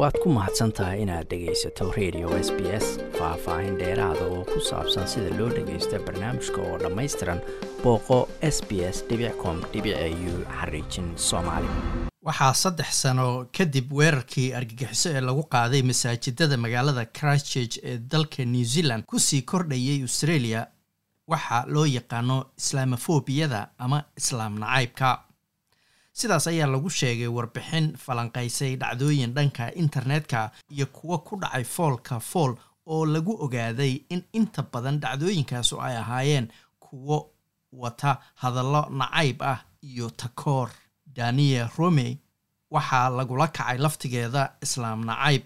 waad ku mahadsan tahay inaad dhegaysato radio s b s faah-faahin dheeraada oo ku saabsan sida loo dhagaysto barnaamijka oo dhammaystiran booqo s b s com u xariijin soomaali. Waxaa saddex sano kadib weerarkii argagixiso ee lagu qaaday masaajidada magaalada christchurch ee dalka new zealand ku sii kordhayay australia waxaa loo yaqaano islaamofobiyada ama islaam nacaybka sidaas ayaa lagu sheegay warbixin falanqaysay dhacdooyin dhanka internetka iyo kuwo ku dhacay foolka fool oo lagu ogaaday in inta badan dhacdooyinkaasu ay ahaayeen kuwo wata hadallo nacayb ah iyo takoor. Daniel rome waxaa lagula kacay laftigeeda islaam nacayb.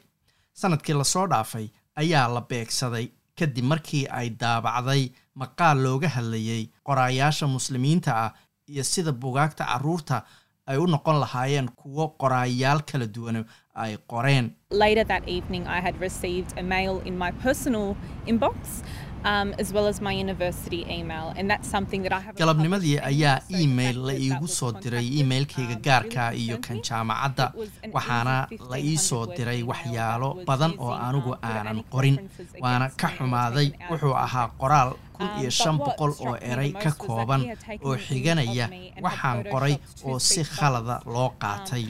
Sanadkii la soo dhaafay ayaa la beegsaday. Kadib markii ay daabacday maqaal looga hadlayay qoraayaasha muslimiinta ah iyo sida bugaagta carruurta ay u noqon lahaayeen kuwo qoraayaal kala duwan ay qoreen. Galabnimadii ayaa email la iigu soo diray emailkayga gaarka iyo kan jaamacadda. waxaana la ii soo diray waxyaalo badan oo anigu aanan qorin. waana ka xumaaday wuxuu ahaa qoraal kun iyo shan boqol oo eray ka kooban oo xiganaya. waxaan qoray oo si khalada loo qaatay.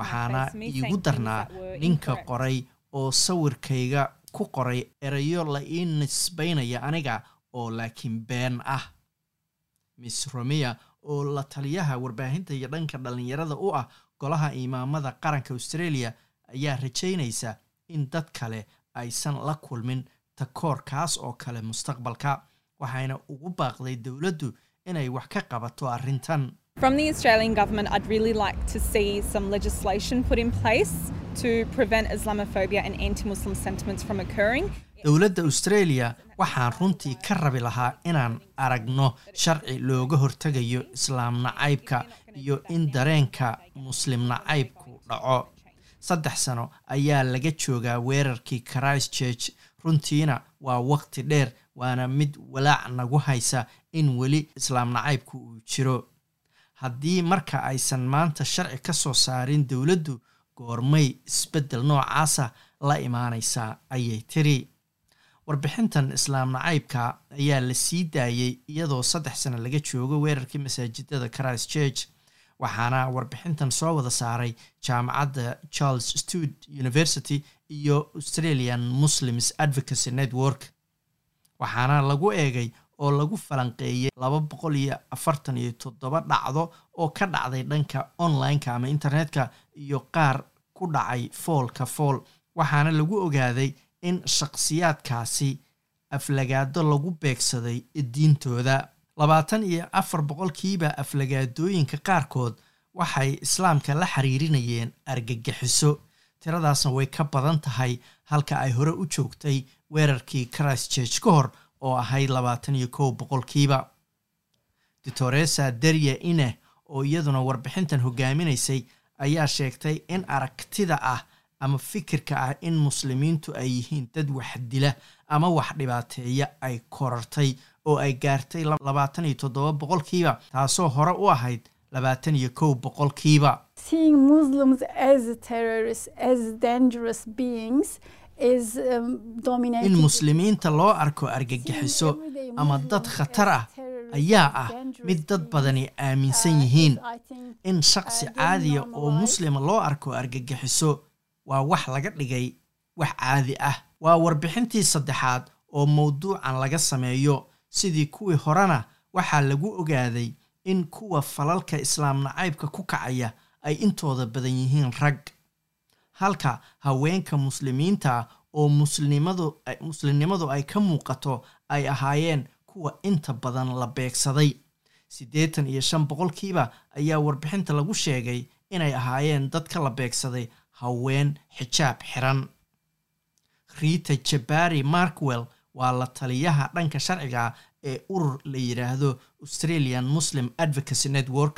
waxaana iigu darnaa ninka qoray oo sawirkayga ku qoray erayo la ii nisbaynaya aniga oo laakiin been ah. Miss romea oo la taliyaha warbaahinta iyo dhanka dhallinyarada u ah golaha imaamada qaranka australia ayaa rajaynaysa in dad kale aysan la kulmin takoor kaas oo kale mustaqbalka waxayna ugu baaqday dowladdu inay wax ka qabato arrintan From the Australian government, I'd really like to see some legislation put in place to prevent Islamophobia and anti Muslim sentiments from occurring. dowladda australia waxaan runtii ka rabi lahaa inaan aragno sharci looga hortegayo islaam nacaybka iyo in dareenka muslim nacaybku dhaco. Saddex sano ayaa laga joogaa weerarkii christchurch runtiina waa waqti dheer waana mid walaac nagu haysa in weli islaam nacaybku uu jiro haddii marka aysan maanta sharci ka soo saarin dowladdu goormay isbeddel noocaasa la imaanaysaa ayay tiri. Warbixintan islaam nacaybka ayaa la sii daayey iyadoo saddex sano laga joogo weerarkii masaajidada christchurch waxaana warbixintan soo wada saaray jaamacadda charles stud university iyo australian muslims advocacy network waxaana lagu eegay oo lagu falanqeeyey laba boqol iyo afartan iyo toddoba dhacdo oo ka dhacday dhanka online-ka ama internetka iyo qaar ku dhacay foolka fool. Waxaana lagu ogaaday in shakhsiyaadkaasi aflagaado lagu beegsaday diintooda. Labaatan iyo afar boqolkiiba aflagaadooyinka qaarkood waxay islaamka la xiriirinayeen argagixiso. Tiradaasna way ka badan tahay halka ay hore u joogtay weerarkii christchurch ka hor oo ahayd labaatan iyo kow boqolkiiba. Doctoresa derya ineh oo iyaduna warbixintan hogaaminaysay ayaa sheegtay in aragtida ah ama fikirka ah in muslimiintu ay yihiin dad wax dila ama wax dhibaateeya ay korartay oo ay gaartay labaatan iyo toddoba boqolkiiba taasoo hore u ahayd labaatan iyo kow boqolkiiba. In muslimiinta loo arko argagixiso ama dad khatar ah ayaa ah mid dad badani aaminsan yihiin. In shaqsi caadiya oo muslima loo arko argagixiso waa wax laga dhigay wax caadi ah. Waa warbixintii saddexaad oo mawduucan laga sameeyo. Sidii kuwii horena waxaa lagu ogaaday in kuwa falalka islaam nacaybka ku kacaya ay intooda badan yihiin rag. Halka haweenka muslimiinta oo muslimnimadu ay ka muuqato ay ahaayeen kuwa inta badan la beegsaday. Siddeetan iyo shan boqolkiiba ayaa warbixinta lagu sheegay inay ahaayeen dadka la beegsaday haween xijaab xiran. Rita jabari markwell waa la taliyaha dhanka sharciga ee urur la yidhaahdo australian muslim advocacy network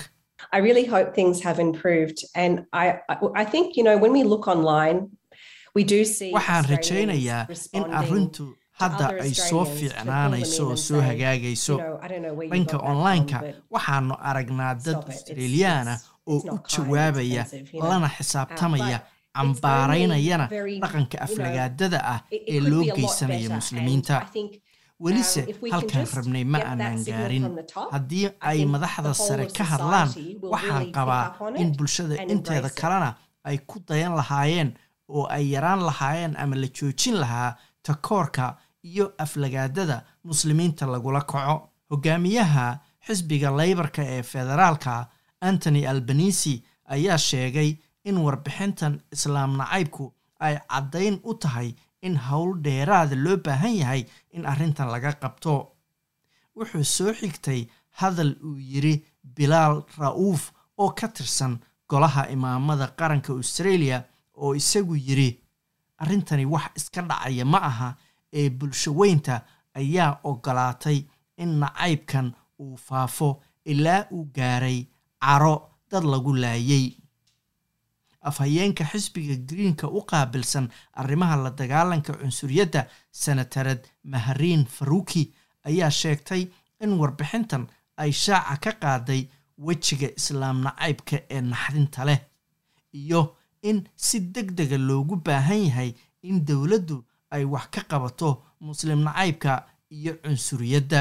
I really hope things have improved. And I, I think, you know, when we look online, we do see. waxaan rajaynayaa in arrintu hadda ay soo fiicnaanayso oo soo hagaagayso dhanka online-ka waxaanu aragnaa dad australiyaana oo u jawaabaya lana xisaabtamaya cambaaraynayana dhaqanka aflagaadada ah ee loo geysanaya muslimiinta welise halkaan rabnay ma aanaan gaarin. haddii ay madaxda sare ka hadlaan waxaan qabaa in bulshada inteeda kalena ay ku dayan lahaayeen oo ay yaraan lahaayeen ama la joojin lahaa takoorka iyo aflagaadada muslimiinta lagula kaco. Hogaamiyaha xisbiga leybarka ee federaalka antony albanisi ayaa sheegay in warbixintan islaam nacaybku ay caddayn u tahay in howl dheeraada loo baahan yahay in arrintan laga qabto. Wuxuu soo xigtay hadal uu yidhi bilaal ra'uuf oo ka tirsan golaha imaamada qaranka australia oo isagu yidhi arrintani wax iska dhacaya ma aha ee bulsho weynta ayaa ogolaatay in nacaybkan uu faafo ilaa uu gaaray caro dad lagu laayay afhayeenka xisbiga greenka u qaabilsan arrimaha la dagaalanka cunsuriyadda senatarad mahariin faruuki ayaa sheegtay in warbixintan ay shaaca ka qaaday wejiga islaam nacaybka ee naxdinta leh iyo in si deg dega loogu baahan yahay in dowladdu ay wax ka qabato muslim nacaybka iyo cunsuriyadda